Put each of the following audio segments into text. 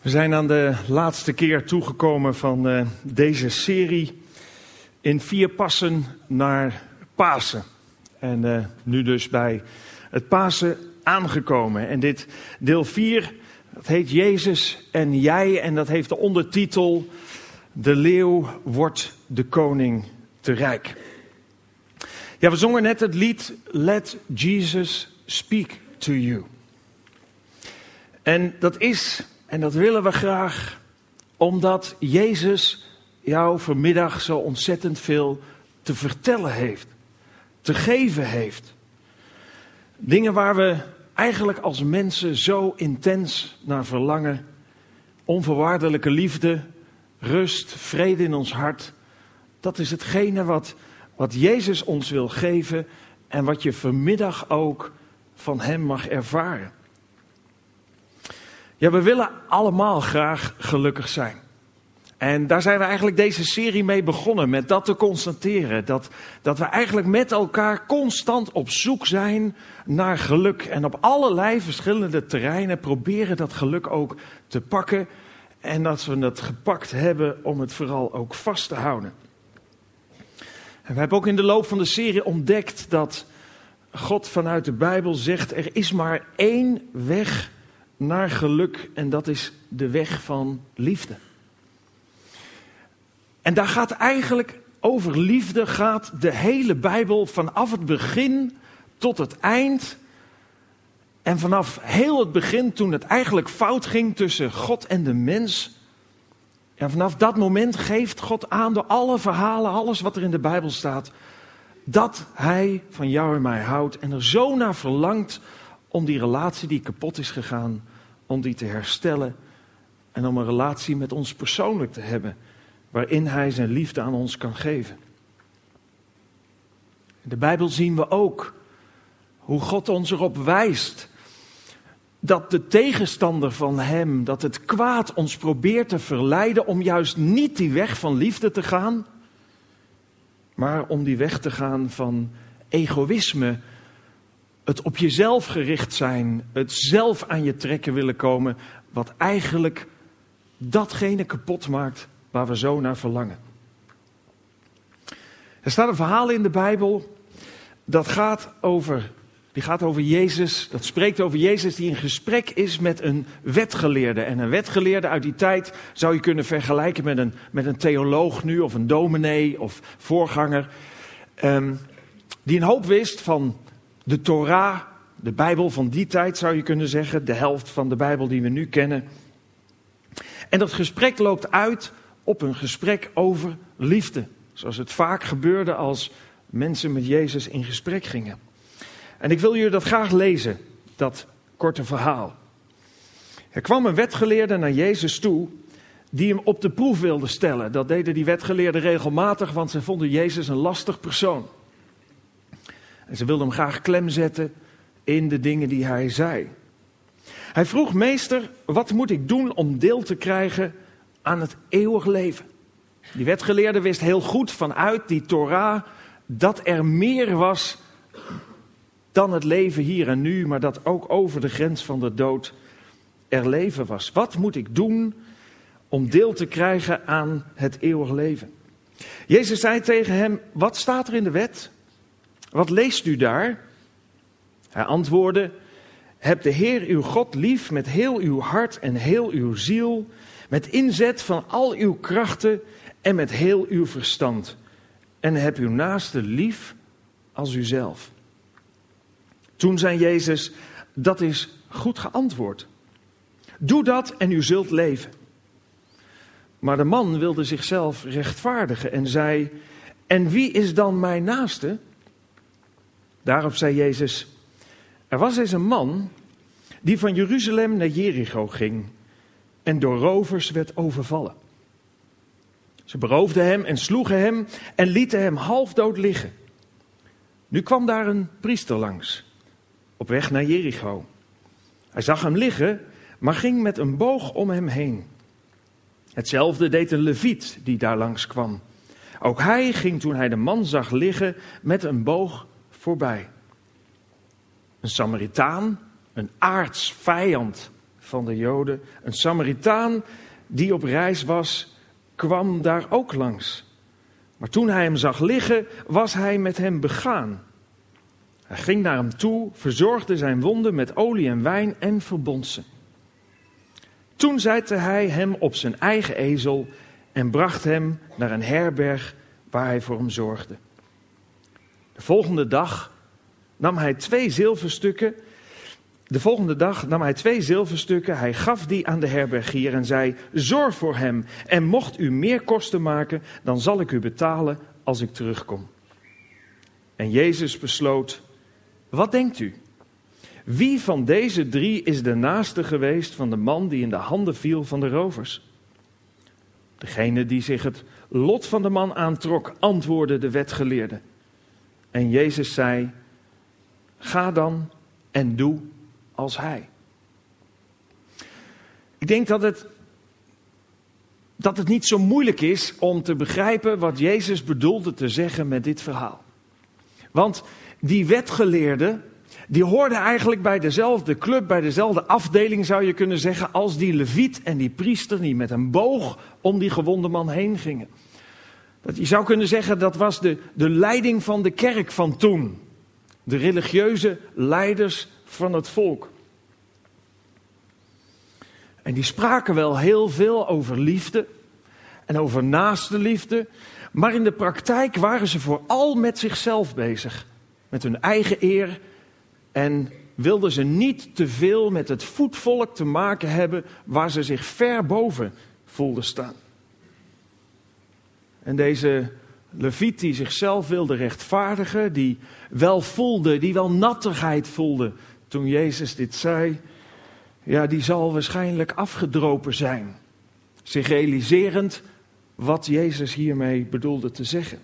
We zijn aan de laatste keer toegekomen van uh, deze serie in vier passen naar Pasen. En uh, nu dus bij het Pasen aangekomen. En dit deel 4, dat heet Jezus en jij. En dat heeft de ondertitel De leeuw wordt de koning te rijk. Ja, we zongen net het lied Let Jesus Speak to You. En dat is en dat willen we graag omdat Jezus jou vanmiddag zo ontzettend veel te vertellen heeft, te geven heeft. Dingen waar we eigenlijk als mensen zo intens naar verlangen. Onvoorwaardelijke liefde, rust, vrede in ons hart. Dat is hetgene wat, wat Jezus ons wil geven en wat je vanmiddag ook van Hem mag ervaren. Ja, we willen allemaal graag gelukkig zijn. En daar zijn we eigenlijk deze serie mee begonnen, met dat te constateren. Dat, dat we eigenlijk met elkaar constant op zoek zijn naar geluk. En op allerlei verschillende terreinen proberen dat geluk ook te pakken. En dat we het gepakt hebben om het vooral ook vast te houden. En we hebben ook in de loop van de serie ontdekt dat God vanuit de Bijbel zegt: er is maar één weg naar geluk en dat is de weg van liefde. En daar gaat eigenlijk over liefde gaat de hele Bijbel vanaf het begin tot het eind. En vanaf heel het begin, toen het eigenlijk fout ging tussen God en de mens. En vanaf dat moment geeft God aan door alle verhalen, alles wat er in de Bijbel staat, dat Hij van jou en mij houdt en er zo naar verlangt om die relatie die kapot is gegaan, om die te herstellen en om een relatie met ons persoonlijk te hebben, waarin Hij zijn liefde aan ons kan geven. In de Bijbel zien we ook hoe God ons erop wijst dat de tegenstander van Hem, dat het kwaad ons probeert te verleiden om juist niet die weg van liefde te gaan, maar om die weg te gaan van egoïsme, het op jezelf gericht zijn, het zelf aan je trekken willen komen, wat eigenlijk datgene kapot maakt waar we zo naar verlangen. Er staat een verhaal in de Bijbel dat gaat over, die gaat over Jezus, dat spreekt over Jezus die in gesprek is met een wetgeleerde. En een wetgeleerde uit die tijd zou je kunnen vergelijken met een, met een theoloog nu, of een dominee of voorganger, um, die een hoop wist van de Torah, de Bijbel van die tijd zou je kunnen zeggen, de helft van de Bijbel die we nu kennen. En dat gesprek loopt uit op een gesprek over liefde, zoals het vaak gebeurde als mensen met Jezus in gesprek gingen. En ik wil jullie dat graag lezen, dat korte verhaal. Er kwam een wetgeleerde naar Jezus toe die hem op de proef wilde stellen. Dat deden die wetgeleerden regelmatig, want ze vonden Jezus een lastig persoon. En ze wilden hem graag klem zetten in de dingen die hij zei. Hij vroeg, meester, wat moet ik doen om deel te krijgen aan het eeuwig leven? Die wetgeleerde wist heel goed vanuit die Torah dat er meer was dan het leven hier en nu, maar dat ook over de grens van de dood er leven was. Wat moet ik doen om deel te krijgen aan het eeuwig leven? Jezus zei tegen hem: Wat staat er in de wet? Wat leest u daar? Hij antwoordde: Heb de Heer uw God lief met heel uw hart en heel uw ziel, met inzet van al uw krachten en met heel uw verstand. En heb uw naaste lief als uzelf. Toen zei Jezus: Dat is goed geantwoord. Doe dat en u zult leven. Maar de man wilde zichzelf rechtvaardigen en zei: En wie is dan mijn naaste? Daarop zei Jezus: Er was eens een man die van Jeruzalem naar Jericho ging en door rovers werd overvallen. Ze beroofden hem en sloegen hem en lieten hem half dood liggen. Nu kwam daar een priester langs, op weg naar Jericho. Hij zag hem liggen, maar ging met een boog om hem heen. Hetzelfde deed een leviet die daar langs kwam. Ook hij ging toen hij de man zag liggen met een boog voorbij. Een Samaritaan, een aardsvijand van de Joden. Een Samaritaan die op reis was, kwam daar ook langs. Maar toen hij hem zag liggen, was hij met hem begaan. Hij ging naar hem toe, verzorgde zijn wonden met olie en wijn en verbond ze. Toen zette hij hem op zijn eigen ezel en bracht hem naar een herberg waar hij voor hem zorgde. De volgende dag nam hij twee zilverstukken. De volgende dag nam hij twee zilverstukken. Hij gaf die aan de herbergier en zei: Zorg voor hem. En mocht u meer kosten maken, dan zal ik u betalen als ik terugkom. En Jezus besloot: Wat denkt u? Wie van deze drie is de naaste geweest van de man die in de handen viel van de rovers? Degene die zich het lot van de man aantrok, antwoordde de wetgeleerde. En Jezus zei: Ga dan en doe als hij. Ik denk dat het, dat het niet zo moeilijk is om te begrijpen wat Jezus bedoelde te zeggen met dit verhaal. Want die wetgeleerde, die hoorde eigenlijk bij dezelfde club, bij dezelfde afdeling zou je kunnen zeggen, als die leviet en die priester die met een boog om die gewonde man heen gingen. Dat je zou kunnen zeggen, dat was de, de leiding van de kerk van toen. De religieuze leiders van het volk. En die spraken wel heel veel over liefde en over naaste liefde. Maar in de praktijk waren ze vooral met zichzelf bezig. Met hun eigen eer. En wilden ze niet te veel met het voetvolk te maken hebben waar ze zich ver boven voelden staan. En deze Leviet die zichzelf wilde rechtvaardigen, die wel voelde, die wel nattigheid voelde toen Jezus dit zei, ja, die zal waarschijnlijk afgedropen zijn. Zich realiserend wat Jezus hiermee bedoelde te zeggen.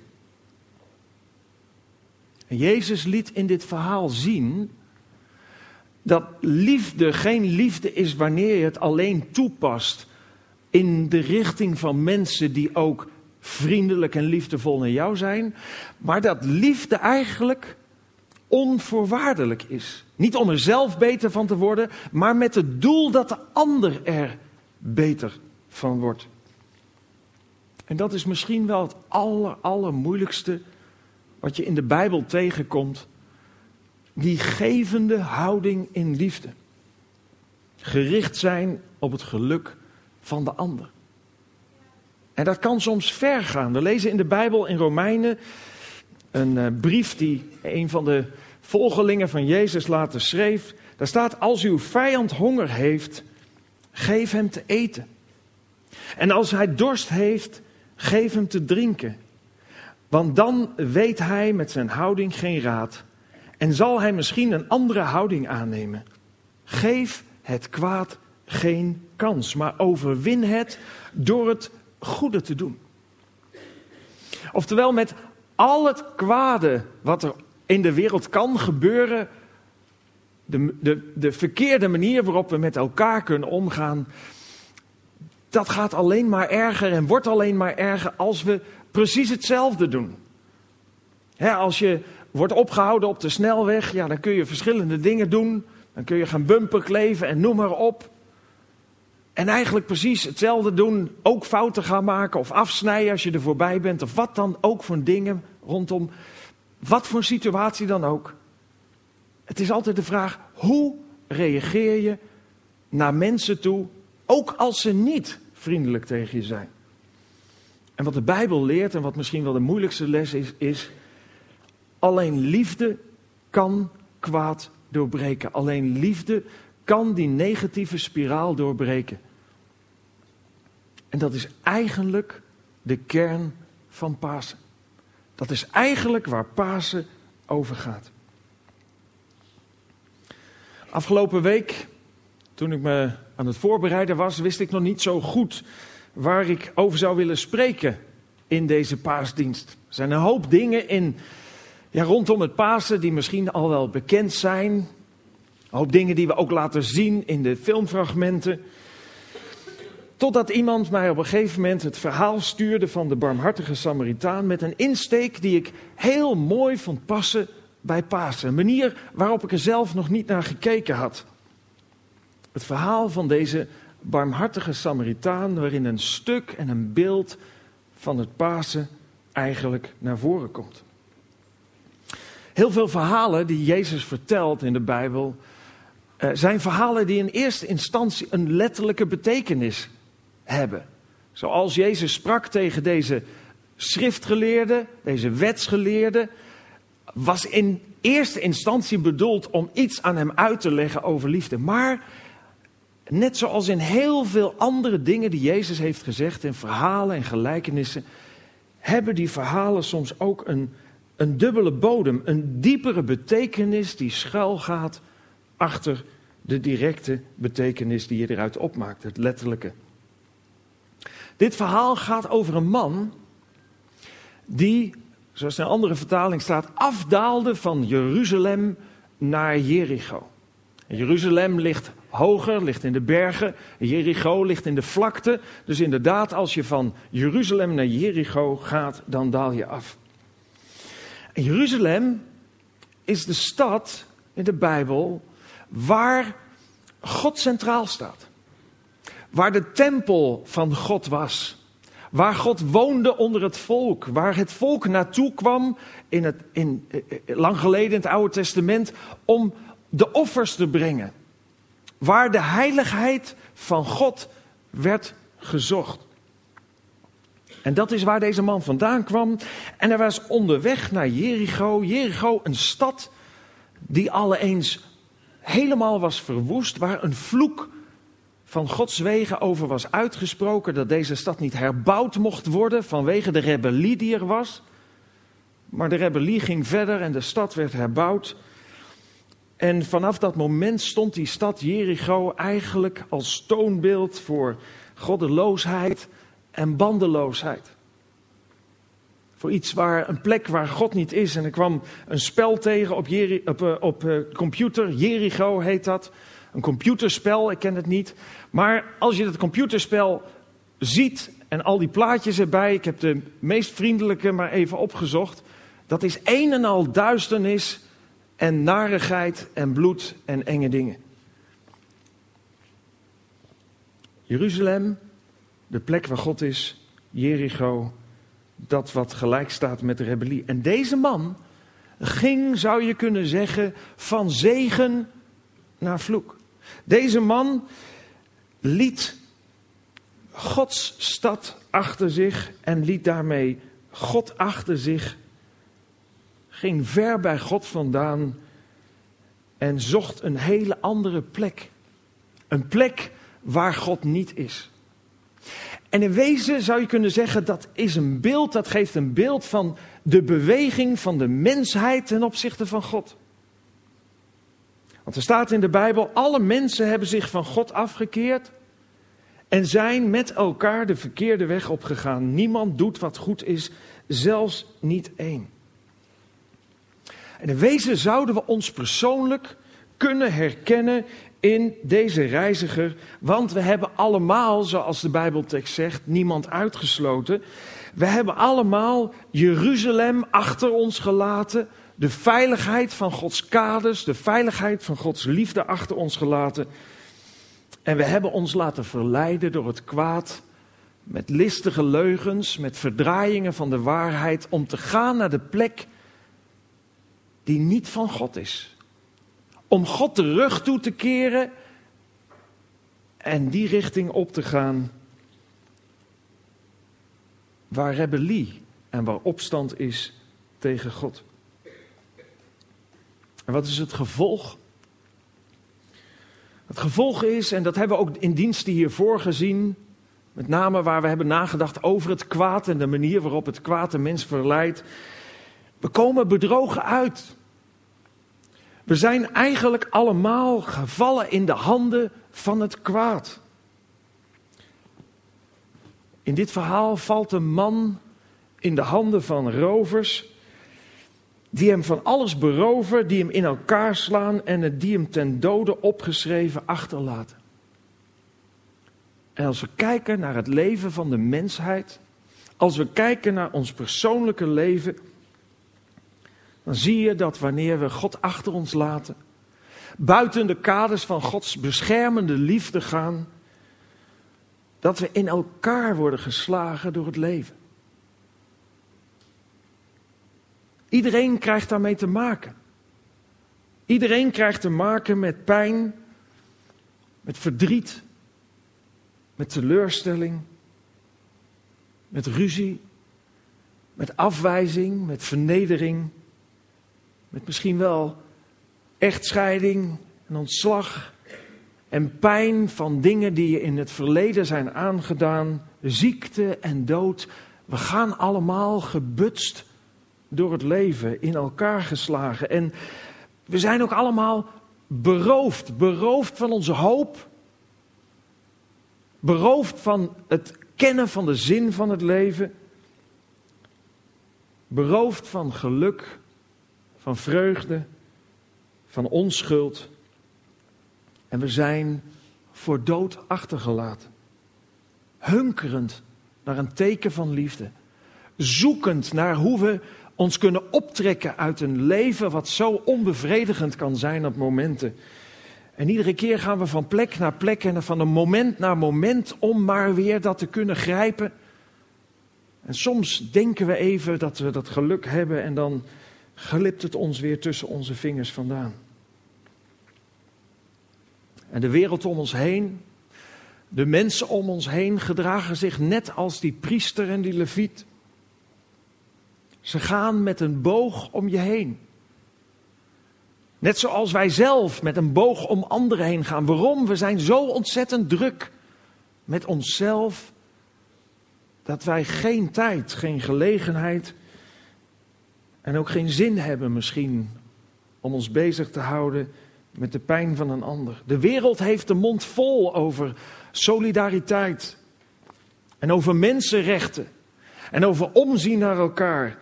En Jezus liet in dit verhaal zien dat liefde geen liefde is wanneer je het alleen toepast in de richting van mensen die ook vriendelijk en liefdevol naar jou zijn, maar dat liefde eigenlijk onvoorwaardelijk is. Niet om er zelf beter van te worden, maar met het doel dat de ander er beter van wordt. En dat is misschien wel het aller, allermoeilijkste wat je in de Bijbel tegenkomt. Die gevende houding in liefde. Gericht zijn op het geluk van de ander. En dat kan soms ver gaan. We lezen in de Bijbel in Romeinen een uh, brief die een van de volgelingen van Jezus later schreef. Daar staat: Als uw vijand honger heeft, geef hem te eten. En als hij dorst heeft, geef hem te drinken. Want dan weet hij met zijn houding geen raad. En zal hij misschien een andere houding aannemen. Geef het kwaad geen kans, maar overwin het door het goede te doen. Oftewel, met al het kwade wat er in de wereld kan gebeuren, de, de, de verkeerde manier waarop we met elkaar kunnen omgaan, dat gaat alleen maar erger en wordt alleen maar erger als we precies hetzelfde doen. als je wordt opgehouden op de snelweg, ja, dan kun je verschillende dingen doen. Dan kun je gaan bumper kleven en noem maar op. En eigenlijk precies hetzelfde doen, ook fouten gaan maken of afsnijden als je er voorbij bent. Of wat dan ook voor dingen rondom, wat voor situatie dan ook. Het is altijd de vraag, hoe reageer je naar mensen toe, ook als ze niet vriendelijk tegen je zijn. En wat de Bijbel leert en wat misschien wel de moeilijkste les is, is alleen liefde kan kwaad doorbreken. Alleen liefde kan die negatieve spiraal doorbreken. En dat is eigenlijk de kern van Pasen. Dat is eigenlijk waar Pasen over gaat. Afgelopen week, toen ik me aan het voorbereiden was, wist ik nog niet zo goed waar ik over zou willen spreken in deze paasdienst. Er zijn een hoop dingen in, ja, rondom het Pasen die misschien al wel bekend zijn. Een hoop dingen die we ook laten zien in de filmfragmenten. Totdat iemand mij op een gegeven moment het verhaal stuurde van de barmhartige Samaritaan met een insteek die ik heel mooi vond passen bij Pasen. Een manier waarop ik er zelf nog niet naar gekeken had. Het verhaal van deze barmhartige Samaritaan, waarin een stuk en een beeld van het Pasen eigenlijk naar voren komt. Heel veel verhalen die Jezus vertelt in de Bijbel uh, zijn verhalen die in eerste instantie een letterlijke betekenis hebben. Zoals Jezus sprak tegen deze schriftgeleerde, deze wetsgeleerde, was in eerste instantie bedoeld om iets aan hem uit te leggen over liefde. Maar net zoals in heel veel andere dingen die Jezus heeft gezegd in verhalen en gelijkenissen, hebben die verhalen soms ook een, een dubbele bodem, een diepere betekenis die schuil gaat achter de directe betekenis die je eruit opmaakt, het letterlijke. Dit verhaal gaat over een man die, zoals in een andere vertaling staat, afdaalde van Jeruzalem naar Jericho. Jeruzalem ligt hoger, ligt in de bergen. Jericho ligt in de vlakte. Dus inderdaad, als je van Jeruzalem naar Jericho gaat, dan daal je af. Jeruzalem is de stad in de Bijbel waar God centraal staat. Waar de tempel van God was. Waar God woonde onder het volk. Waar het volk naartoe kwam in het, in, eh, eh, lang geleden in het Oude Testament om de offers te brengen. Waar de heiligheid van God werd gezocht. En dat is waar deze man vandaan kwam. En hij was onderweg naar Jericho. Jericho, een stad die alle eens helemaal was verwoest. Waar een vloek van Gods wegen over was uitgesproken. Dat deze stad niet herbouwd mocht worden vanwege de rebellie die er was. Maar de rebellie ging verder en de stad werd herbouwd. En vanaf dat moment stond die stad Jericho eigenlijk als toonbeeld voor goddeloosheid en bandeloosheid. Voor iets waar, een plek waar God niet is. En er kwam een spel tegen op, op, eh, op uh, computer, Jericho heet dat. Een computerspel, ik ken het niet. Maar als je dat computerspel ziet en al die plaatjes erbij, ik heb de meest vriendelijke maar even opgezocht. Dat is een en al duisternis en narigheid en bloed en enge dingen. Jeruzalem, de plek waar God is, Jericho, dat wat gelijk staat met de rebellie. En deze man ging, zou je kunnen zeggen, van zegen naar vloek. Deze man liet Gods stad achter zich en liet daarmee God achter zich ging ver bij God vandaan en zocht een hele andere plek. Een plek waar God niet is. En in wezen zou je kunnen zeggen dat is een beeld, dat geeft een beeld van de beweging van de mensheid ten opzichte van God. Want er staat in de Bijbel, alle mensen hebben zich van God afgekeerd en zijn met elkaar de verkeerde weg opgegaan. Niemand doet wat goed is, zelfs niet één. En in wezen zouden we ons persoonlijk kunnen herkennen in deze reiziger, want we hebben allemaal, zoals de Bijbeltekst zegt, niemand uitgesloten. We hebben allemaal Jeruzalem achter ons gelaten, de veiligheid van Gods kaders, de veiligheid van Gods liefde achter ons gelaten. En we hebben ons laten verleiden door het kwaad, met listige leugens, met verdraaiingen van de waarheid, om te gaan naar de plek die niet van God is. Om God de rug toe te keren en die richting op te gaan waar rebellie en waar opstand is tegen God. En wat is het gevolg? Het gevolg is, en dat hebben we ook in diensten hiervoor gezien, met name waar we hebben nagedacht over het kwaad en de manier waarop het kwaad de mens verleidt. We komen bedrogen uit. We zijn eigenlijk allemaal gevallen in de handen van het kwaad. In dit verhaal valt een man in de handen van rovers, die hem van alles beroven, die hem in elkaar slaan en die hem ten dode opgeschreven achterlaten. En als we kijken naar het leven van de mensheid, als we kijken naar ons persoonlijke leven, dan zie je dat wanneer we God achter ons laten, buiten de kaders van Gods beschermende liefde gaan, dat we in elkaar worden geslagen door het leven. Iedereen krijgt daarmee te maken. Iedereen krijgt te maken met pijn, met verdriet, met teleurstelling, met ruzie, met afwijzing, met vernedering, met misschien wel echtscheiding en ontslag en pijn van dingen die je in het verleden zijn aangedaan, ziekte en dood. We gaan allemaal gebutst door het leven, in elkaar geslagen. En we zijn ook allemaal beroofd, beroofd van onze hoop, beroofd van het kennen van de zin van het leven, beroofd van geluk, van vreugde, van onschuld. En we zijn voor dood achtergelaten. Hunkerend naar een teken van liefde. Zoekend naar hoe we ons kunnen optrekken uit een leven wat zo onbevredigend kan zijn op momenten. En iedere keer gaan we van plek naar plek en van een moment naar moment om maar weer dat te kunnen grijpen. En soms denken we even dat we dat geluk hebben en dan glipt het ons weer tussen onze vingers vandaan. En de wereld om ons heen, de mensen om ons heen gedragen zich net als die priester en die leviet. Ze gaan met een boog om je heen. Net zoals wij zelf met een boog om anderen heen gaan. Waarom? We zijn zo ontzettend druk met onszelf dat wij geen tijd, geen gelegenheid en ook geen zin hebben misschien om ons bezig te houden met de pijn van een ander. De wereld heeft de mond vol over solidariteit en over mensenrechten en over omzien naar elkaar.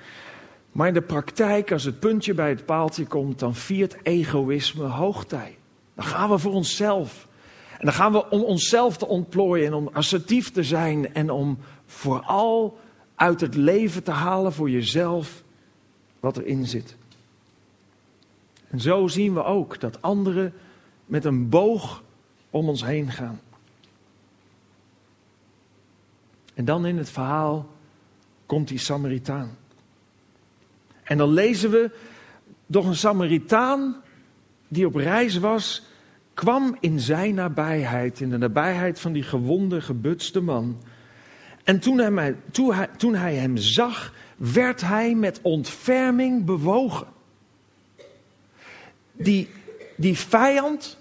Maar in de praktijk, als het puntje bij het paaltje komt, dan viert egoïsme hoogtij. Dan gaan we voor onszelf. En dan gaan we om onszelf te ontplooien en om assertief te zijn en om vooral uit het leven te halen voor jezelf wat erin zit. En zo zien we ook dat anderen met een boog om ons heen gaan. En dan in het verhaal komt die Samaritaan. En dan lezen we, doch een Samaritaan die op reis was, kwam in zijn nabijheid, in de nabijheid van die gewonde, gebutste man. En toen hij, toen hij, hem zag, werd hij met ontferming bewogen. Die, die vijand,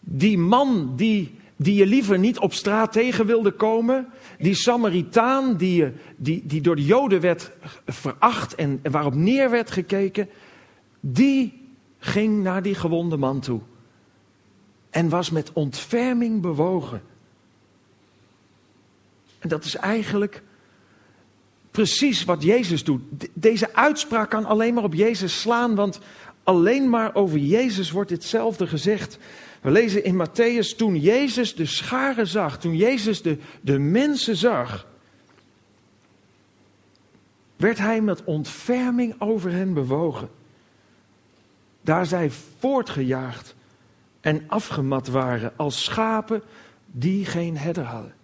die man die, die je liever niet op straat tegen wilde komen, die Samaritaan die, die, die door de Joden werd veracht en waarop neer werd gekeken, die ging naar die gewonde man toe. En was met ontferming bewogen. En dat is eigenlijk precies wat Jezus doet. Deze uitspraak kan alleen maar op Jezus slaan, want alleen maar over Jezus wordt hetzelfde gezegd. We lezen in Matthäus, toen Jezus de scharen zag, toen Jezus de, de mensen zag, werd hij met ontferming over hen bewogen. Daar zij voortgejaagd en afgemat waren als schapen die geen herder hadden.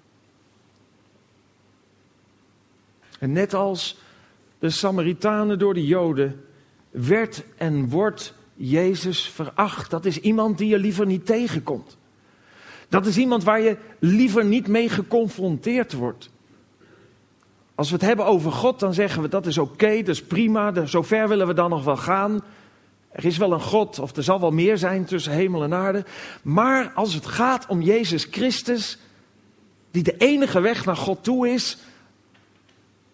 En net als de Samaritanen door de Joden werd en wordt Jezus veracht. Dat is iemand die je liever niet tegenkomt. Dat is iemand waar je liever niet mee geconfronteerd wordt. Als we het hebben over God, dan zeggen we dat is oké, dat is prima, zover willen we dan nog wel gaan. Er is wel een God, of er zal wel meer zijn tussen hemel en aarde. Maar als het gaat om Jezus Christus, die de enige weg naar God toe is,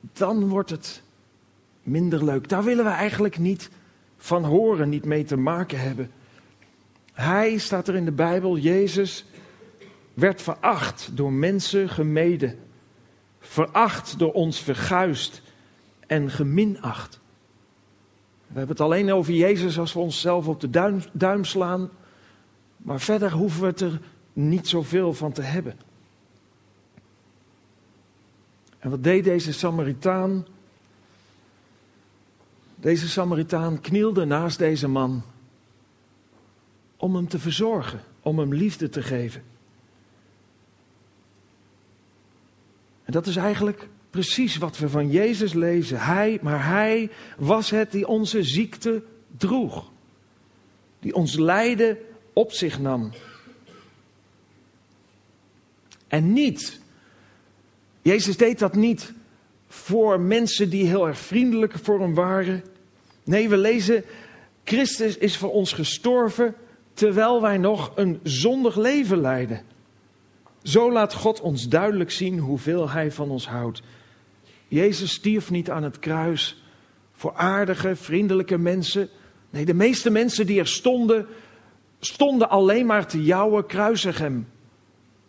dan wordt het minder leuk. Daar willen we eigenlijk niet van horen, niet mee te maken hebben. Hij, staat er in de Bijbel, Jezus, werd veracht door mensen gemeden. Veracht door ons verguist en geminacht. We hebben het alleen over Jezus als we onszelf op de duim, duim slaan. Maar verder hoeven we het er niet zoveel van te hebben. En wat deed deze Samaritaan? Deze Samaritaan knielde naast deze man om hem te verzorgen, om hem liefde te geven. En dat is eigenlijk precies wat we van Jezus lezen. Hij, maar hij was het die onze ziekte droeg. Die ons lijden op zich nam. En niet, Jezus deed dat niet voor mensen die heel erg vriendelijk voor hem waren. Nee, we lezen, Christus is voor ons gestorven terwijl wij nog een zondig leven leiden. Zo laat God ons duidelijk zien hoeveel Hij van ons houdt. Jezus stierf niet aan het kruis voor aardige, vriendelijke mensen. Nee, de meeste mensen die er stonden, stonden alleen maar te jouwen, kruisig hem.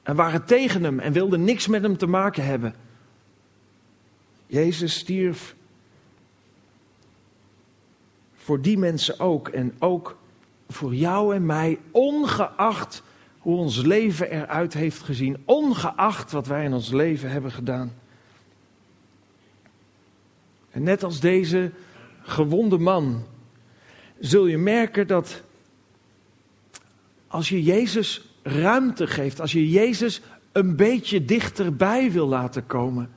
En waren tegen hem en wilden niks met hem te maken hebben. Jezus stierf voor die mensen ook. En ook voor jou en mij, ongeacht hoe ons leven eruit heeft gezien, ongeacht wat wij in ons leven hebben gedaan. En net als deze gewonde man, zul je merken dat als je Jezus ruimte geeft, als je Jezus een beetje dichterbij wil laten komen,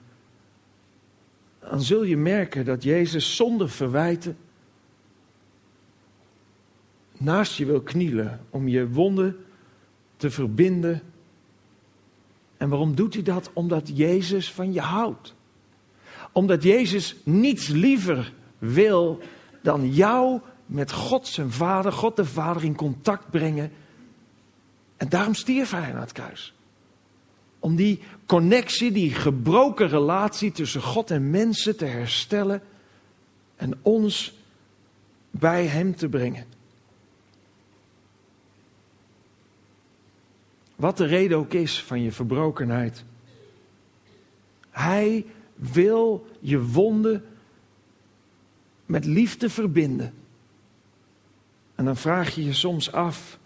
dan zul je merken dat Jezus zonder verwijten naast je wil knielen om je wonden te verbinden. En waarom doet hij dat? Omdat Jezus van je houdt. Omdat Jezus niets liever wil dan jou met God zijn Vader, God de Vader in contact brengen. En daarom stierf hij aan het kruis. Om die connectie, die gebroken relatie tussen God en mensen te herstellen en ons bij Hem te brengen. Wat de reden ook is van je verbrokenheid. Hij wil je wonden met liefde verbinden. En dan vraag je je soms af,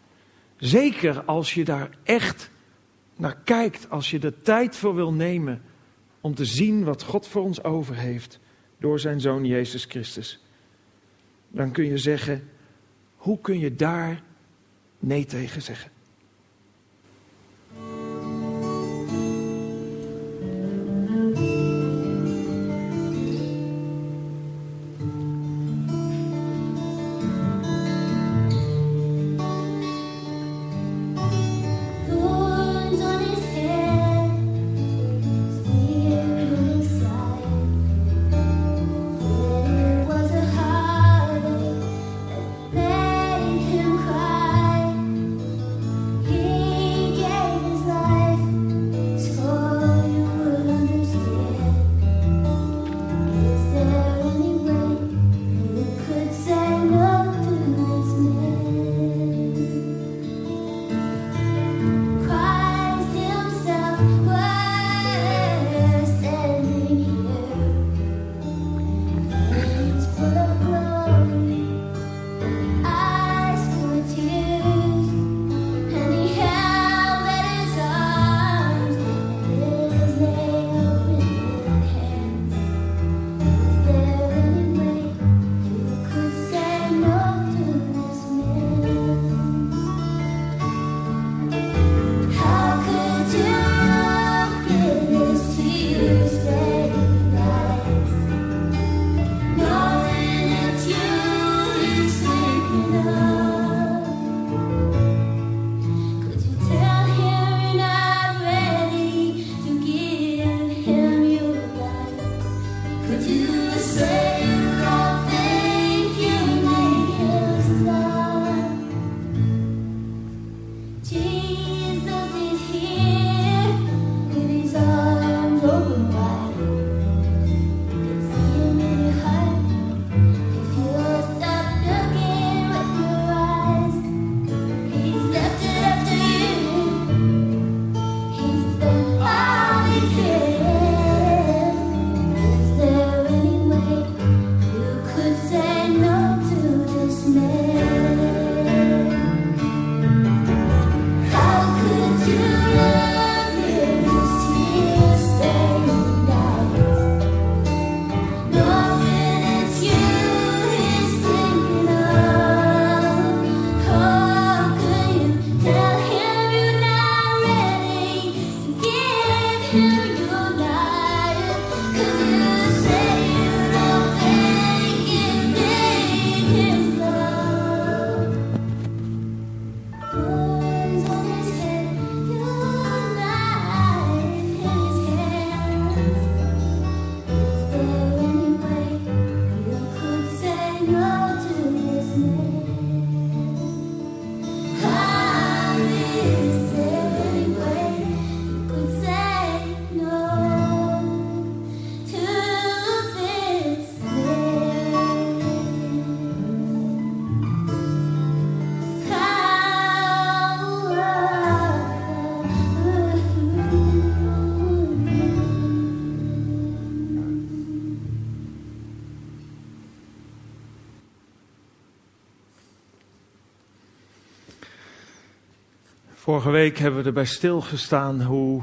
zeker als je daar echt naar kijkt, als je de tijd voor wil nemen om te zien wat God voor ons over heeft door zijn zoon Jezus Christus, dan kun je zeggen, hoe kun je daar nee tegen zeggen? Vorige week hebben we erbij stilgestaan hoe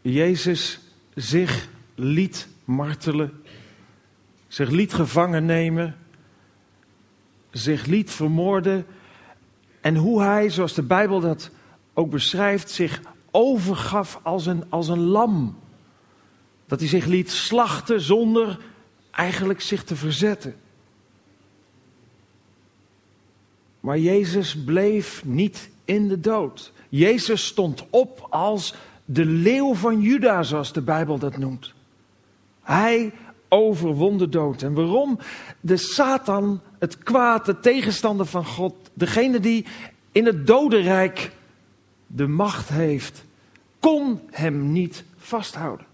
Jezus zich liet martelen, zich liet gevangen nemen, zich liet vermoorden en hoe hij, zoals de Bijbel dat ook beschrijft, zich overgaf als een, als een lam. Dat hij zich liet slachten zonder eigenlijk zich te verzetten. Maar Jezus bleef niet in de dood. Jezus stond op als de leeuw van Juda, zoals de Bijbel dat noemt. Hij overwon de dood. En waarom? De Satan, het kwaad, de tegenstander van God, degene die in het dodenrijk de macht heeft, kon hem niet vasthouden.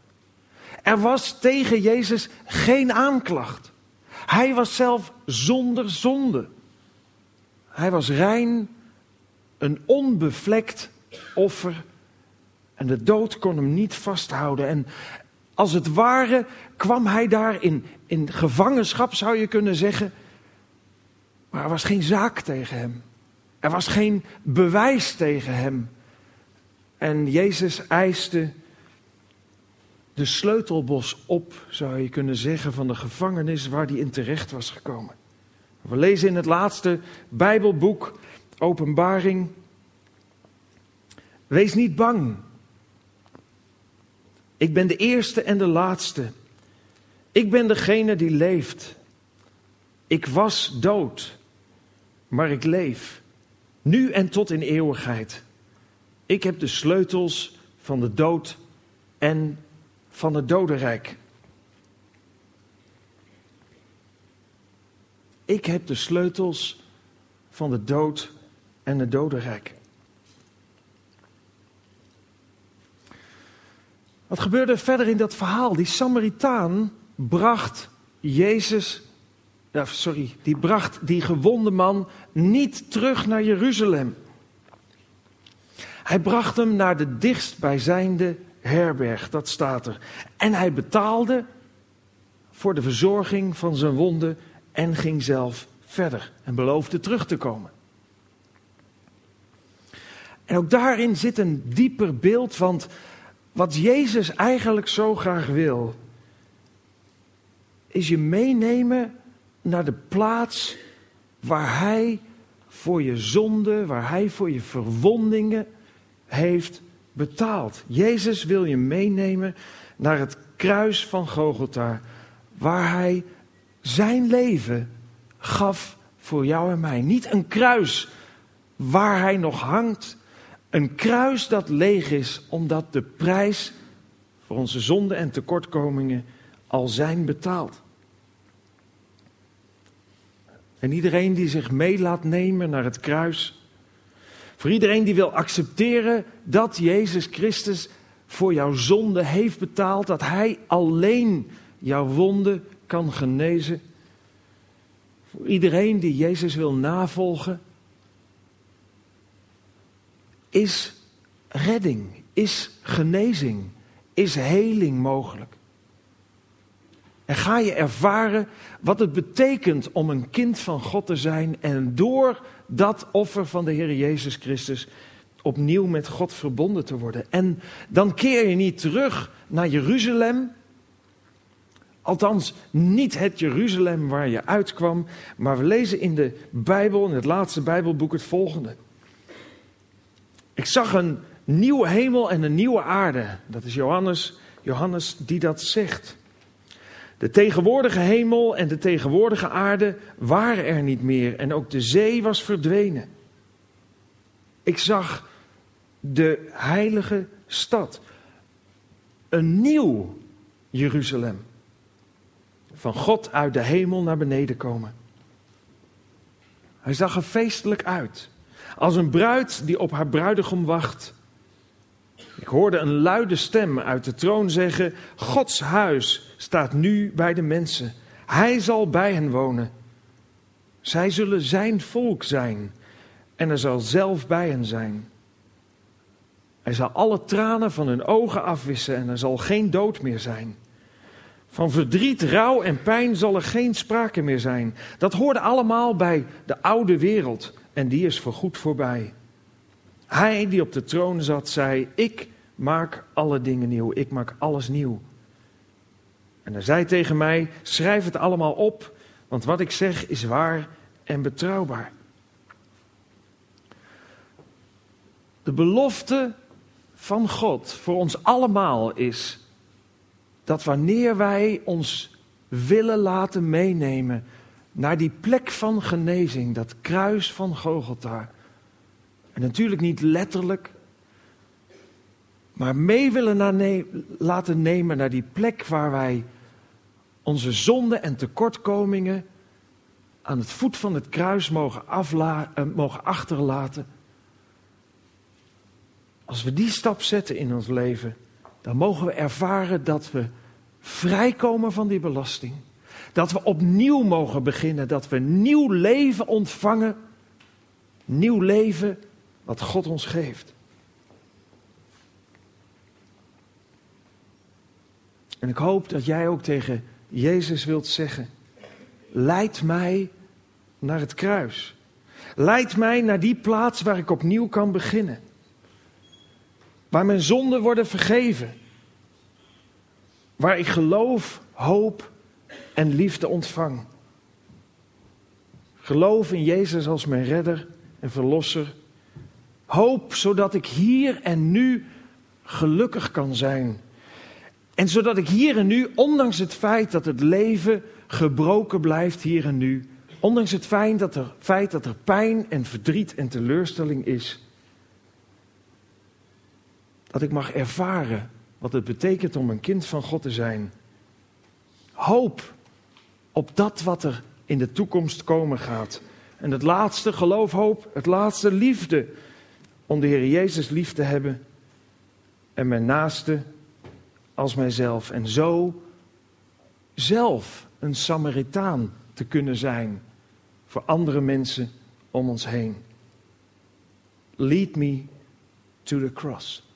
Er was tegen Jezus geen aanklacht. Hij was zelf zonder zonde. Hij was rein een onbevlekt offer. En de dood kon hem niet vasthouden. En als het ware kwam hij daar in, in gevangenschap, zou je kunnen zeggen. Maar er was geen zaak tegen hem. Er was geen bewijs tegen hem. En Jezus eiste de sleutelbos op, zou je kunnen zeggen, van de gevangenis waar hij in terecht was gekomen. We lezen in het laatste Bijbelboek Openbaring. Wees niet bang. Ik ben de eerste en de laatste. Ik ben degene die leeft. Ik was dood, maar ik leef. Nu en tot in eeuwigheid. Ik heb de sleutels van de dood en van het dodenrijk. Ik heb de sleutels van de dood en het dodenrijk. Wat gebeurde verder in dat verhaal? Die Samaritaan bracht Jezus, sorry, die bracht die gewonde man niet terug naar Jeruzalem. Hij bracht hem naar de dichtstbijzijnde herberg, dat staat er. En hij betaalde voor de verzorging van zijn wonden en ging zelf verder en beloofde terug te komen. En ook daarin zit een dieper beeld, want wat Jezus eigenlijk zo graag wil, is je meenemen naar de plaats waar Hij voor je zonde, waar Hij voor je verwondingen heeft betaald. Jezus wil je meenemen naar het kruis van Gogolta, waar Hij zijn leven gaf voor jou en mij. Niet een kruis waar Hij nog hangt een kruis dat leeg is, omdat de prijs voor onze zonden en tekortkomingen al zijn betaald. En iedereen die zich mee laat nemen naar het kruis, voor iedereen die wil accepteren dat Jezus Christus voor jouw zonde heeft betaald, dat Hij alleen jouw wonden kan genezen. Voor iedereen die Jezus wil navolgen, is redding, is genezing, is heling mogelijk. En ga je ervaren wat het betekent om een kind van God te zijn en door dat offer van de Heer Jezus Christus opnieuw met God verbonden te worden. En dan keer je niet terug naar Jeruzalem. Althans, niet het Jeruzalem waar je uitkwam, maar we lezen in de Bijbel, in het laatste Bijbelboek, het volgende. Ik zag een nieuwe hemel en een nieuwe aarde. Dat is Johannes, Johannes die dat zegt. De tegenwoordige hemel en de tegenwoordige aarde waren er niet meer en ook de zee was verdwenen. Ik zag de heilige stad, een nieuw Jeruzalem, van God uit de hemel naar beneden komen. Hij zag er feestelijk uit, als een bruid die op haar bruidegom wacht. Ik hoorde een luide stem uit de troon zeggen: Gods huis staat nu bij de mensen. Hij zal bij hen wonen. Zij zullen zijn volk zijn en er zal zelf bij hen zijn. Hij zal alle tranen van hun ogen afwissen en er zal geen dood meer zijn. Van verdriet, rouw en pijn zal er geen sprake meer zijn. Dat hoorde allemaal bij de oude wereld en die is voorgoed voorbij. Hij die op de troon zat, zei: Ik maak alle dingen nieuw, ik maak alles nieuw. En hij zei tegen mij: Schrijf het allemaal op, want wat ik zeg is waar en betrouwbaar. De belofte van God voor ons allemaal is dat wanneer wij ons willen laten meenemen naar die plek van genezing, dat kruis van Gogolta. En natuurlijk niet letterlijk, maar mee willen laten nemen naar die plek waar wij onze zonden en tekortkomingen aan het voet van het kruis mogen, uh, mogen achterlaten. Als we die stap zetten in ons leven, dan mogen we ervaren dat we vrijkomen van die belasting. Dat we opnieuw mogen beginnen, dat we nieuw leven ontvangen. Nieuw leven wat God ons geeft. En ik hoop dat jij ook tegen Jezus wilt zeggen: Leid mij naar het kruis. Leid mij naar die plaats waar ik opnieuw kan beginnen. Waar mijn zonden worden vergeven. Waar ik geloof, hoop en liefde ontvang. Geloof in Jezus als mijn redder en verlosser. Hoop zodat ik hier en nu gelukkig kan zijn. En zodat ik hier en nu, ondanks het feit dat het leven gebroken blijft hier en nu, ondanks het feit dat er, feit dat er pijn en verdriet en teleurstelling is, dat ik mag ervaren wat het betekent om een kind van God te zijn. Hoop op dat wat er in de toekomst komen gaat. En het laatste, geloof, hoop, het laatste, liefde. Om de Heer Jezus lief te hebben en mijn naaste als mijzelf. En zo zelf een Samaritaan te kunnen zijn voor andere mensen om ons heen. Lead me to the cross.